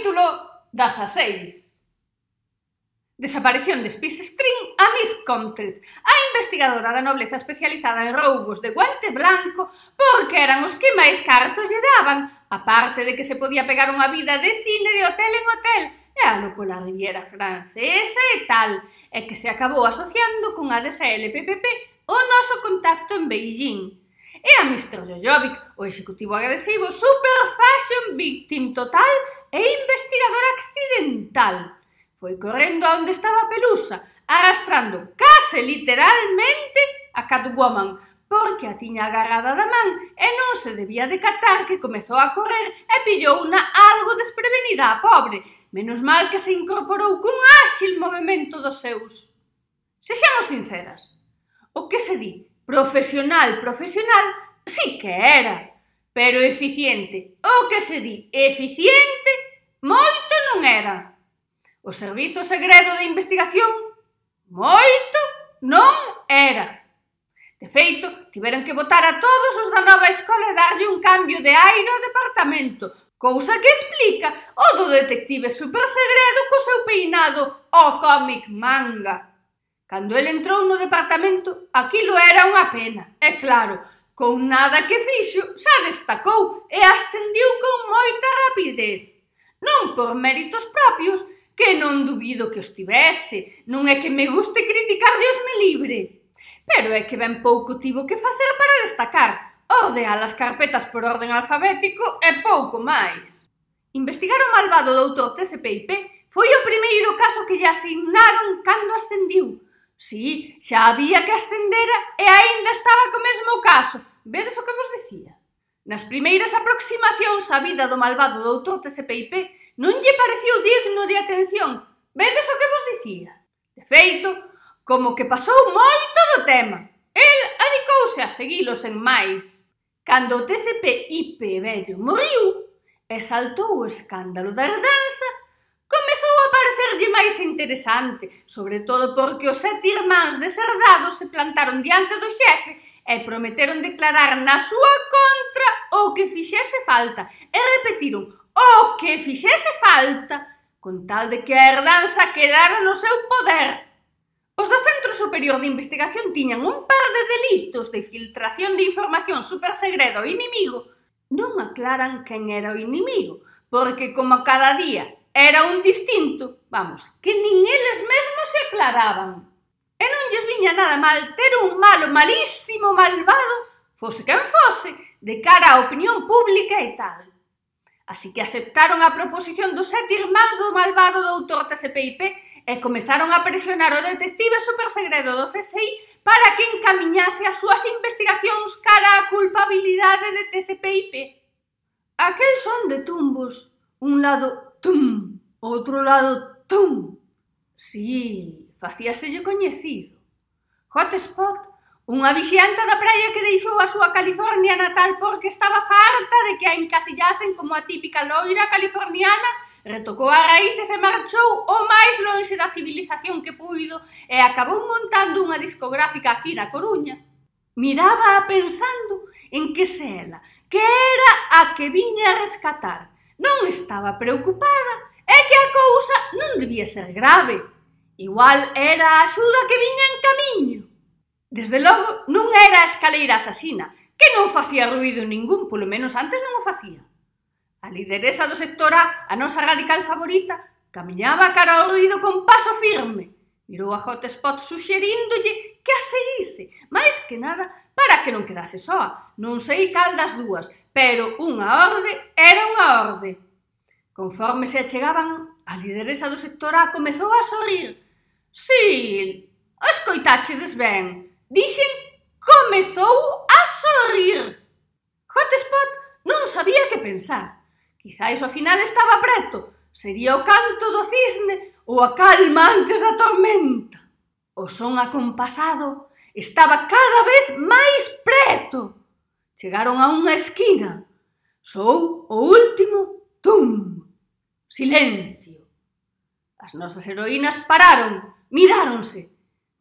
Capítulo 16 Desaparición de Spice String a Miss Comtret, a investigadora da nobleza especializada en roubos de guante blanco porque eran os que máis cartos lle daban, a parte de que se podía pegar unha vida de cine de hotel en hotel e alo pola Riviera Francesa e tal, e que se acabou asociando con a DSLPPP o noso contacto en Beijing. E a Mr. Jojovic, o executivo agresivo, super fashion victim total e investigadora accidental. Foi correndo a onde estaba a pelusa, arrastrando case literalmente a Catwoman, porque a tiña agarrada da man e non se debía decatar que comezou a correr e pillou unha algo desprevenida a pobre, menos mal que se incorporou cun áxil movimento dos seus. Sexamos sinceras, o que se di profesional, profesional, sí que era, pero eficiente. O que se di eficiente Moito non era. O Servizo Segredo de Investigación moito non era. De feito, tiveron que votar a todos os da nova escola e darlle un cambio de aire ao departamento, cousa que explica o do detective supersegredo co seu peinado o comic manga. Cando el entrou no departamento, aquilo era unha pena. E claro, con nada que fixo, xa destacou e ascendiu con moita rapidez non por méritos propios, que non dubido que os tivese, non é que me guste criticar Dios me libre. Pero é que ben pouco tivo que facer para destacar, ordear as carpetas por orden alfabético e pouco máis. Investigar o malvado doutor TCPIP foi o primeiro caso que lle asignaron cando ascendiu. Si, sí, xa había que ascendera e aínda estaba co mesmo caso. Vedes o que vos dicía? Nas primeiras aproximacións á vida do malvado doutor TCPIP non lle pareceu digno de atención. Vedes o que vos dicía. De feito, como que pasou moito do tema. El adicouse a seguilo sen máis. Cando o TCPIP vello morriu e saltou o escándalo da herdanza, comezou a parecerlle máis interesante, sobre todo porque os sete irmáns deserdados se plantaron diante do xefe e prometeron declarar na súa contra o que fixese falta e repetiron o que fixese falta con tal de que a herdanza quedara no seu poder. Os do Centro Superior de Investigación tiñan un par de delitos de filtración de información supersegredo ao inimigo non aclaran quen era o inimigo, porque como cada día era un distinto, vamos, que nin eles mesmos se aclaraban lles viña nada mal ter un malo malísimo, malvado, fose quen fose, de cara á opinión pública e tal. Así que aceptaron a proposición dos sete irmáns do malvado doutor TCPIP e comezaron a presionar o detective supersegredo do CSI para que encamiñase as súas investigacións cara á culpabilidade de TCPIP. Aquel son de tumbos, un lado tum, outro lado tum. Sí, facíaselle coñecido. Hotspot, unha vixianta da praia que deixou a súa California natal porque estaba farta de que a encasillasen como a típica loira californiana retocou as raíces e marchou o máis lonxe da civilización que puido e acabou montando unha discográfica aquí na Coruña. Miraba pensando en que se ela, que era a que viña a rescatar. Non estaba preocupada, é que a cousa non debía ser grave. Igual era a axuda que viña en camiño. Desde logo, non era a escaleira asasina, que non facía ruido ningún, polo menos antes non o facía. A lideresa do sector A, a nosa radical favorita, camiñaba cara ao ruido con paso firme. Mirou a Hotspot suxeríndolle que a seguise, máis que nada para que non quedase soa. Non sei cal das dúas, pero unha orde era unha orde. Conforme se achegaban, a lideresa do sector A comezou a sorrir, Si, escoitáchedes ben. Dixen comezou a sorrir. Hotspot non sabía que pensar. Quizáis ao final estaba preto. Sería o canto do cisne ou a calma antes da tormenta. O son acompasado estaba cada vez máis preto. Chegaron a unha esquina. Sou o último tum. Silencio. As nosas heroínas pararon miráronse.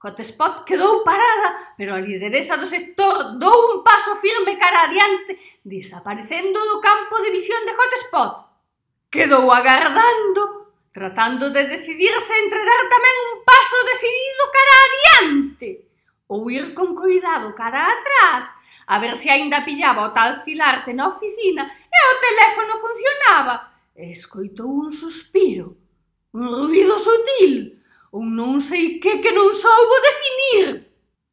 Hotspot quedou parada, pero a lideresa do sector dou un paso firme cara adiante, desaparecendo do campo de visión de Hotspot. Quedou agardando, tratando de decidirse entre dar tamén un paso decidido cara adiante ou ir con cuidado cara atrás, a ver se aínda pillaba o tal cilarte na oficina e o teléfono funcionaba. Escoitou un suspiro, un ruido sutil, ou non sei que que non soubo definir.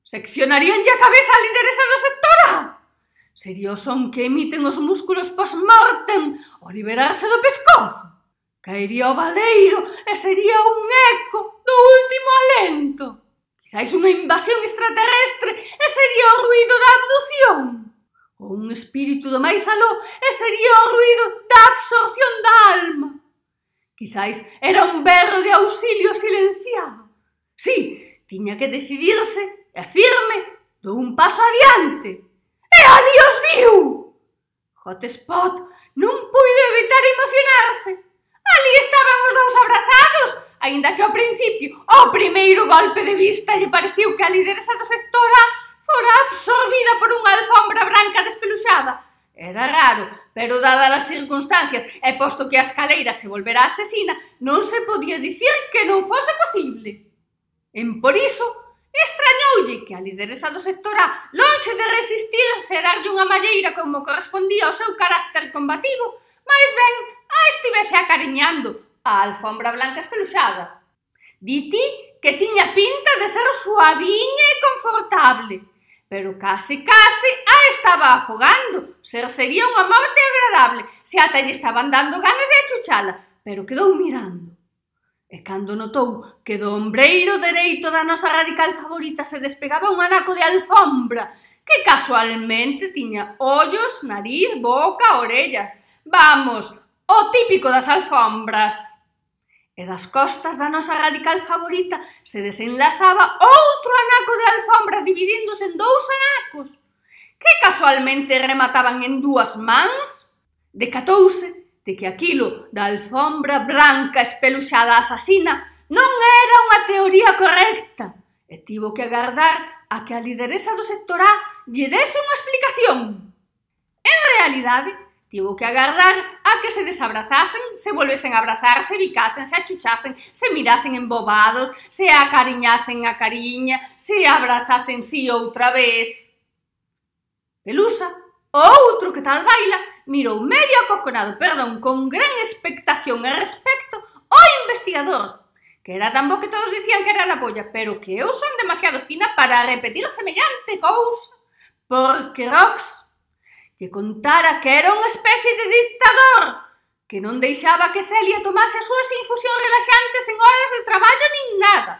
Seccionaríanlle a cabeza a lideresa do sectora. Ah. Sería o son que emiten os músculos post-mortem ao liberarse do pescozo. Caería o baleiro e sería un eco do último alento. Quizáis unha invasión extraterrestre e sería o ruido da abducción. Ou un espírito do máis aló e sería o ruido da absorción da alma. Quizáis era un berro de auxilio silenciado. Sí, tiña que decidirse, e firme, dou un paso adiante. E a viu! Hotspot non puido evitar emocionarse. Ali estaban os dous abrazados, aínda que ao principio o primeiro golpe de vista lle pareciu que a lideresa do sectora fora absorbida por unha alfombra branca despeluxada Era raro, pero dadas as circunstancias e posto que a escaleira se volvera asesina, non se podía dicir que non fose posible. En por iso, extrañoulle que a lideresa do sector A, lonxe de resistirse a darlle unha malleira como correspondía ao seu carácter combativo, máis ben a estivese acariñando a alfombra blanca espeluxada. Diti que tiña pinta de ser suaviña e confortable, pero case, case, a estaba afogando. Ser sería unha morte agradable, se ata lle estaban dando ganas de achuchala, pero quedou mirando. E cando notou que do ombreiro dereito da nosa radical favorita se despegaba un anaco de alfombra, que casualmente tiña ollos, nariz, boca, orella. Vamos, o típico das alfombras e das costas da nosa radical favorita se desenlazaba outro anaco de alfombra dividíndose en dous anacos, que casualmente remataban en dúas mans. Decatouse de que aquilo da alfombra branca espeluxada asasina non era unha teoría correcta e tivo que agardar a que a lideresa do sector A lle dese unha explicación. En realidade, Tivo que agardar a que se desabrazasen, se volvesen a abrazar, se bicasen, se achuchasen, se mirasen embobados, se acariñasen a cariña, se abrazasen si sí outra vez. Pelusa, outro que tal baila, mirou medio acojonado, perdón, con gran expectación e respecto ao investigador, que era tan bo que todos dicían que era la polla, pero que eu son demasiado fina para repetir semellante cousa, porque Rox lle contara que era unha especie de dictador que non deixaba que Celia tomase as súas infusións relaxantes en horas de traballo nin nada.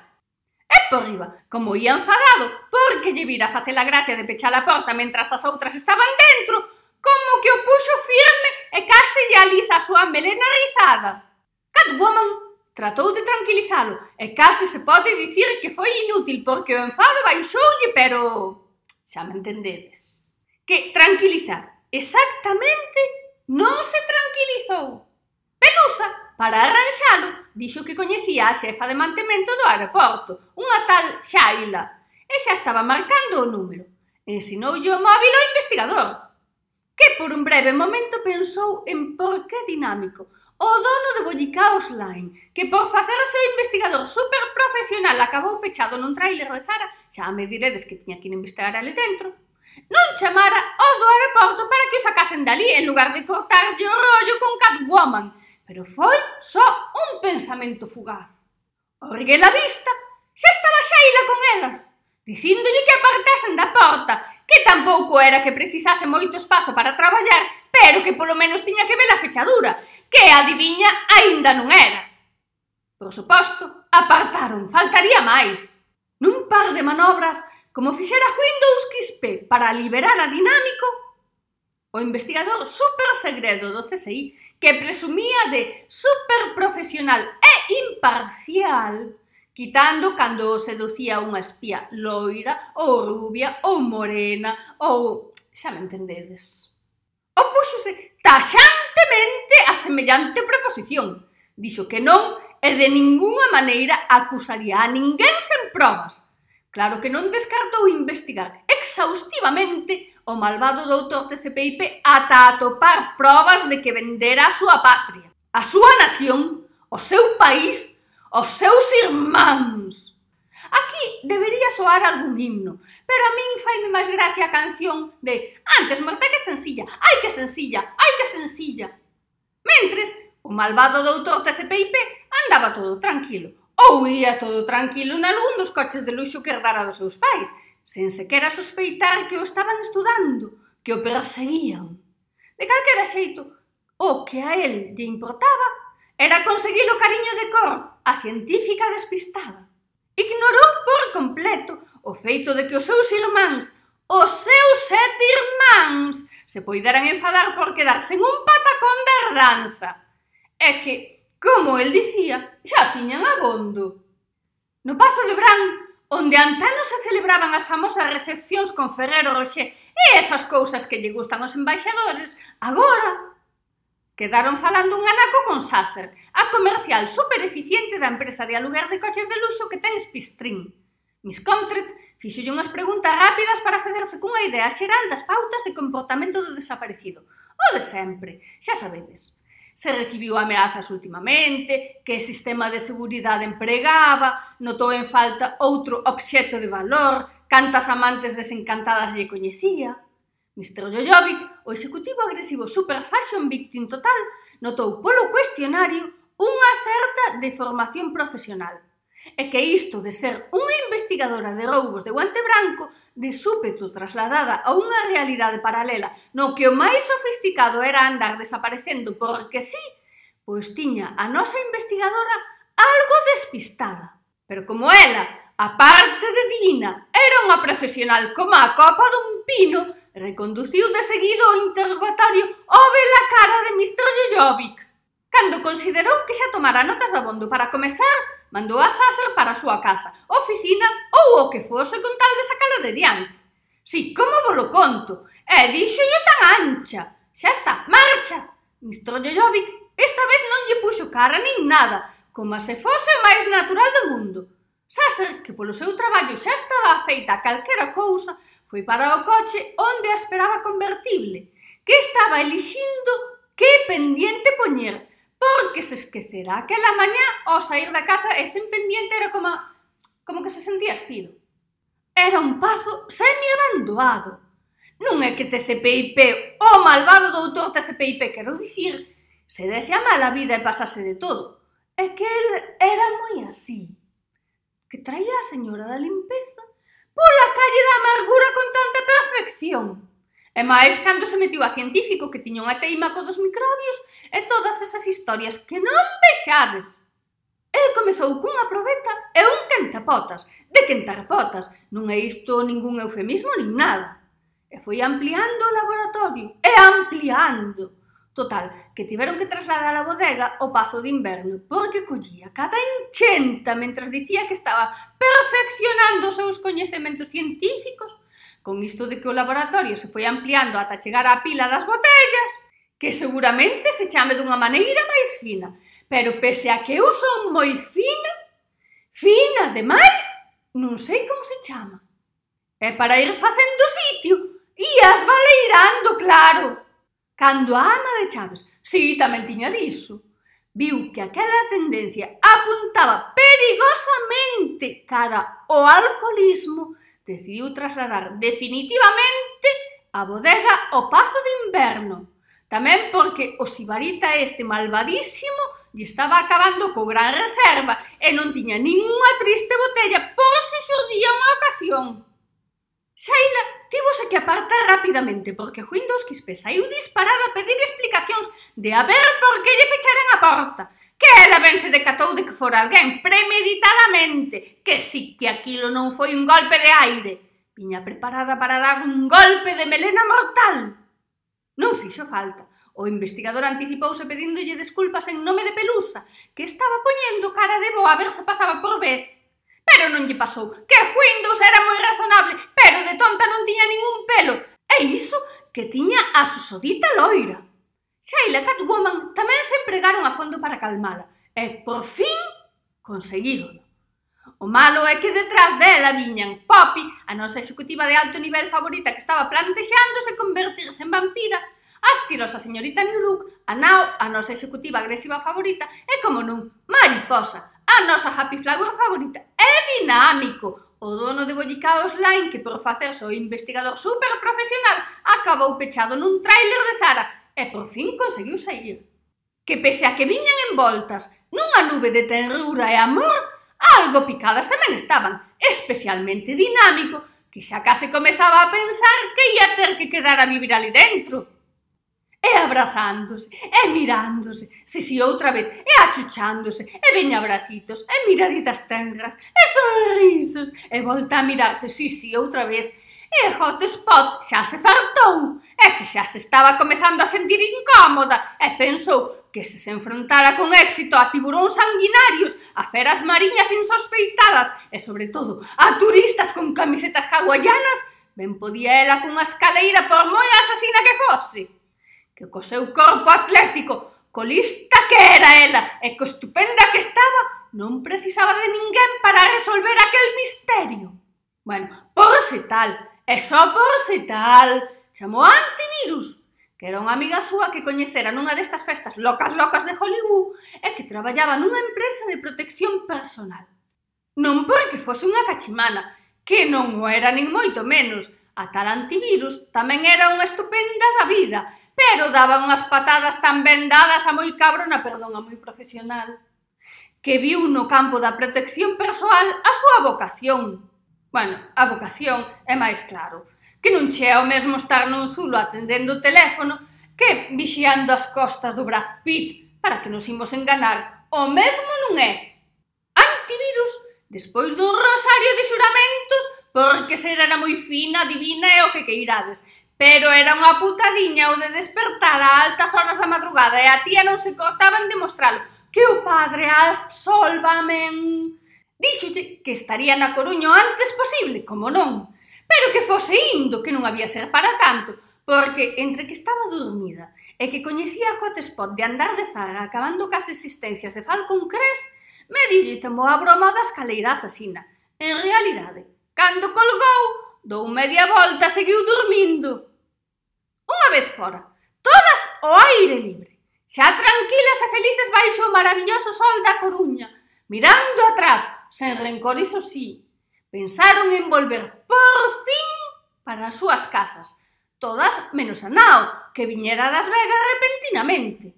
E por riba, como ia enfadado, porque lle vira facer a gracia de pechar a porta mentras as outras estaban dentro, como que o puxo firme e case lle alisa a súa melena rizada. Catwoman tratou de tranquilizalo e case se pode dicir que foi inútil porque o enfado baixoulle, pero... xa me entendedes que tranquilizar. Exactamente non se tranquilizou. Pelusa, para arranxalo, dixo que coñecía a xefa de mantemento do aeroporto, unha tal Xaila, e xa estaba marcando o número. Ensinoulle o móvil ao investigador, que por un breve momento pensou en porqué dinámico, o dono de Bollicaos Line, que por facerse o investigador super profesional acabou pechado nun trailer de Zara, xa me diredes que tiña que ir investigar ali dentro, non chamara os do aeroporto para que o sacasen dali en lugar de cortarlle o rollo con Catwoman, pero foi só un pensamento fugaz. Orgué a vista, xa estaba Xaila con elas, dicíndolle que apartasen da porta, que tampouco era que precisase moito espazo para traballar, pero que polo menos tiña que ver a fechadura, que adiviña aínda non era. Por suposto, apartaron, faltaría máis. Nun par de manobras, como fixera Windows XP para liberar a dinámico, o investigador super segredo do CSI que presumía de super profesional e imparcial, quitando cando seducía unha espía loira ou rubia ou morena ou... xa me entendedes. Opúxose taxantemente a semellante proposición. Dixo que non e de ningunha maneira acusaría a ninguén sen probas, Claro que non descartou investigar exhaustivamente o malvado doutor de CPIP ata atopar probas de que vendera a súa patria, a súa nación, o seu país, os seus irmáns. Aquí debería soar algún himno, pero a min faime máis gracia a canción de Antes morta que sencilla, ai que sencilla, ai que sencilla. Mentres, o malvado doutor TCPIP andaba todo tranquilo, ou iría todo tranquilo nalgún dos coches de luxo que herdara dos seus pais, sen sequera sospeitar que o estaban estudando, que o perseguían. De calquera xeito, o que a él lle importaba era conseguir o cariño de Cor, a científica despistada. Ignorou por completo o feito de que os seus irmáns, os seus sete irmáns, se poideran enfadar por quedarse en un patacón de herdanza. É que Como el dicía, xa tiñan abondo. No Pazo Bran onde antano se celebraban as famosas recepcións con Ferrero Rocher e esas cousas que lle gustan aos embaixadores, agora quedaron falando un anaco con Sasser, a comercial super eficiente da empresa de aluguer de coches de luxo que ten Spistrin. Miss Comtret fixolle unhas preguntas rápidas para facerse cunha idea xeral das pautas de comportamento do desaparecido. O de sempre, xa sabedes se recibiu ameazas últimamente, que sistema de seguridade empregaba, notou en falta outro obxecto de valor, cantas amantes desencantadas lle coñecía. Mr. Jojovic, o executivo agresivo Super Fashion Victim Total, notou polo cuestionario unha certa deformación profesional e que isto de ser unha investigadora de roubos de guante branco de súpeto trasladada a unha realidade paralela no que o máis sofisticado era andar desaparecendo porque sí, pois tiña a nosa investigadora algo despistada. Pero como ela, a parte de divina, era unha profesional como a copa dun pino, reconduciu de seguido o interrogatorio ao la cara de Mr. Jojovic. Cando considerou que xa tomara notas do bondo para comezar, mandou a Sassel para a súa casa, oficina ou o que fose con tal de sacala de diante. Si, como vos lo conto? E díxolle tan ancha. Xa está, marcha! Mistrolle Jovic esta vez non lle puxo cara nin nada, como se fose o máis natural do mundo. Sassel, que polo seu traballo xa estaba feita calquera cousa, foi para o coche onde a esperaba convertible, que estaba elixindo que pendiente poñer, porque se esquecera aquela mañá ao sair da casa e sen pendiente era como como que se sentía espido. Era un pazo semi-abandoado. Non é que TCPIP, o malvado doutor TCPIP, quero dicir, se dese a mala vida e pasase de todo. É que él era moi así. Que traía a señora da limpeza pola calle da amargura con tanta perfección. E máis cando se metiu a científico que tiña unha teima co dos microbios e todas esas historias que non vexades. El comezou cunha probeta e un quentapotas, de quentapotas, non é isto ningún eufemismo nin nada. E foi ampliando o laboratorio, e ampliando. Total, que tiveron que trasladar a bodega ao pazo de inverno, porque collía cada enchenta mentre dicía que estaba perfeccionando os seus coñecementos científicos con isto de que o laboratorio se foi ampliando ata chegar á pila das botellas, que seguramente se chame dunha maneira máis fina, pero pese a que eu son moi fina, fina demais, non sei como se chama. É para ir facendo sitio, ías baleirando, claro. Cando a ama de Chaves, si, tamén tiña diso, viu que aquela tendencia apuntaba perigosamente cara ao alcoholismo decidiu trasladar definitivamente a bodega ao Pazo de Inverno. Tamén porque o sibarita este malvadísimo lle estaba acabando co gran reserva e non tiña ninguna triste botella por se xurdía unha ocasión. Saila tivose que apartar rapidamente porque Windows Quispe saiu disparada a pedir explicacións de a ver por que lle pecharan a porta que ela ben se decatou de que fora alguén premeditadamente, que si que aquilo non foi un golpe de aire, viña preparada para dar un golpe de melena mortal. Non fixo falta. O investigador anticipouse pedíndolle desculpas en nome de Pelusa, que estaba poñendo cara de boa a ver se pasaba por vez. Pero non lle pasou, que Windows era moi razonable, pero de tonta non tiña ningún pelo, e iso que tiña a Susodita Loira. Sheila Catwoman tamén se empregaron a fondo para calmala. E, por fin, conseguírono. O malo é que detrás dela viñan Poppy, a nosa executiva de alto nivel favorita que estaba plantexándose convertirse en vampira, a estilosa señorita New Look, a Nao, a nosa executiva agresiva favorita, e como non, Mariposa, a nosa happy flower favorita, é dinámico, o dono de Bollicaos Line que por facerse o investigador super profesional acabou pechado nun tráiler de Zara e por fin conseguiu sair. Que pese a que viñan envoltas nunha nube de tenrura e amor, algo picadas tamén estaban, especialmente dinámico, que xa case comezaba a pensar que ia ter que quedar a vivir ali dentro. E abrazándose, e mirándose, se si outra vez, e achuchándose, e veña abracitos, e miraditas tenras, e sorrisos, e volta a mirarse, si si outra vez, E Hotspot xa se fartou e que xa se estaba comezando a sentir incómoda e pensou que se se enfrontara con éxito a tiburóns sanguinarios, a feras mariñas insospeitadas e, sobre todo, a turistas con camisetas hawaianas, ben podía ela cunha escaleira por moi asasina que fose. Que co seu corpo atlético, colista que era ela e co estupenda que estaba, non precisaba de ninguén para resolver aquel misterio. Bueno, por se tal, E só por se tal, chamou antivirus, que era unha amiga súa que coñecera nunha destas festas locas locas de Hollywood e que traballaba nunha empresa de protección personal. Non porque fose unha cachimana, que non o era nin moito menos, a tal antivirus tamén era unha estupenda da vida, pero daba unhas patadas tan ben dadas a moi cabrona, perdón, a moi profesional, que viu no campo da protección persoal a súa vocación. Bueno, a vocación é máis claro. Que non che é o mesmo estar nun zulo atendendo o teléfono que vixiando as costas do Brad Pitt para que nos imos enganar. O mesmo non é. Antivirus, despois dun rosario de xuramentos, porque ser era moi fina, divina e o que queirades. Pero era unha putadiña o de despertar a altas horas da madrugada e a tía non se cortaba en demostralo. Que o padre absolvamen... Díxolle que estaría na Coruña o antes posible, como non, pero que fose indo, que non había ser para tanto, porque entre que estaba dormida e que coñecía a Hotspot de andar de zaga acabando cas existencias de Falcon Crest, me dille tomou a broma da escaleira asasina. En realidade, cando colgou, dou media volta e seguiu dormindo. Unha vez fora, todas ao aire libre, xa tranquilas e felices baixo o maravilloso sol da Coruña, mirando atrás, sen rencor, iso sí. Pensaron en volver por fin para as súas casas, todas menos a Nao, que viñera das Vegas repentinamente.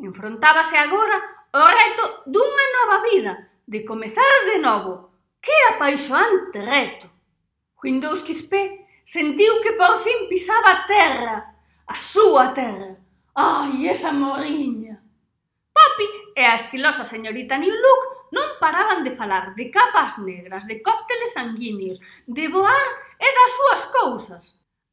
Enfrontábase agora o reto dunha nova vida, de comezar de novo. Que apaixoante reto! Windows Quispé sentiu que por fin pisaba a terra, a súa terra. Ai, esa morriña! Poppy e a estilosa señorita New Look non paraban de falar de capas negras, de cócteles sanguíneos, de voar e das súas cousas.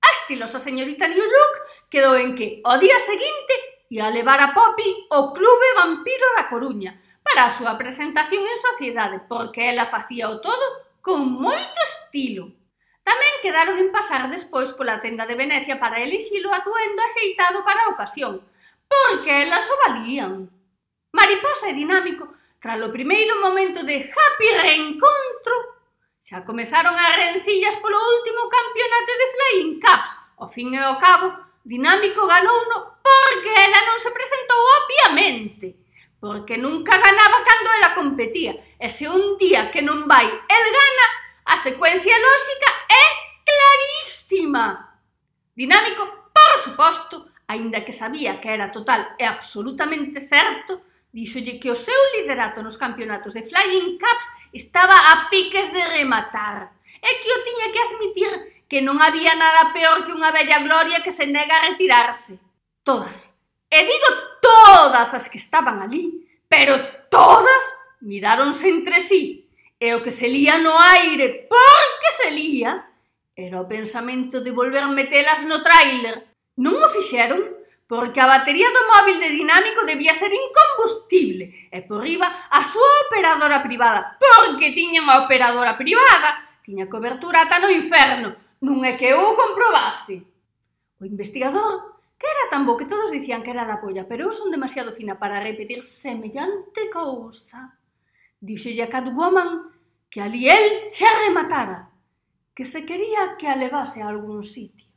A estilosa señorita New Look quedou en que o día seguinte ia levar a Poppy ao Clube Vampiro da Coruña para a súa presentación en sociedade, porque ela facía o todo con moito estilo. Tamén quedaron en pasar despois pola tenda de Venecia para elixir o atuendo axeitado para a ocasión, porque elas o valían. Mariposa e Dinámico Tras o primeiro momento de happy reencontro, xa comezaron as rencillas polo último campeonato de Flying Cups. O fin e ao cabo, Dinámico ganou no porque ela non se presentou obviamente, porque nunca ganaba cando ela competía. E se un día que non vai, el gana, a secuencia lóxica é clarísima. Dinámico, por suposto, aínda que sabía que era total e absolutamente certo, Díxolle que o seu liderato nos campeonatos de Flying Cups estaba a piques de rematar e que o tiña que admitir que non había nada peor que unha bella gloria que se nega a retirarse. Todas, e digo todas as que estaban ali, pero todas miráronse entre sí e o que se lía no aire porque se lía era o pensamento de volver metelas no tráiler. Non o fixeron porque a batería do móvil de dinámico debía ser incombustible e por riba a súa operadora privada, porque tiña unha operadora privada, tiña cobertura ata no inferno, non é que eu comprobase. O investigador, que era tan bo que todos dicían que era la polla, pero eu son demasiado fina para repetir semellante cousa. Dixelle a Catwoman que ali el se arrematara, que se quería que a levase a algún sitio.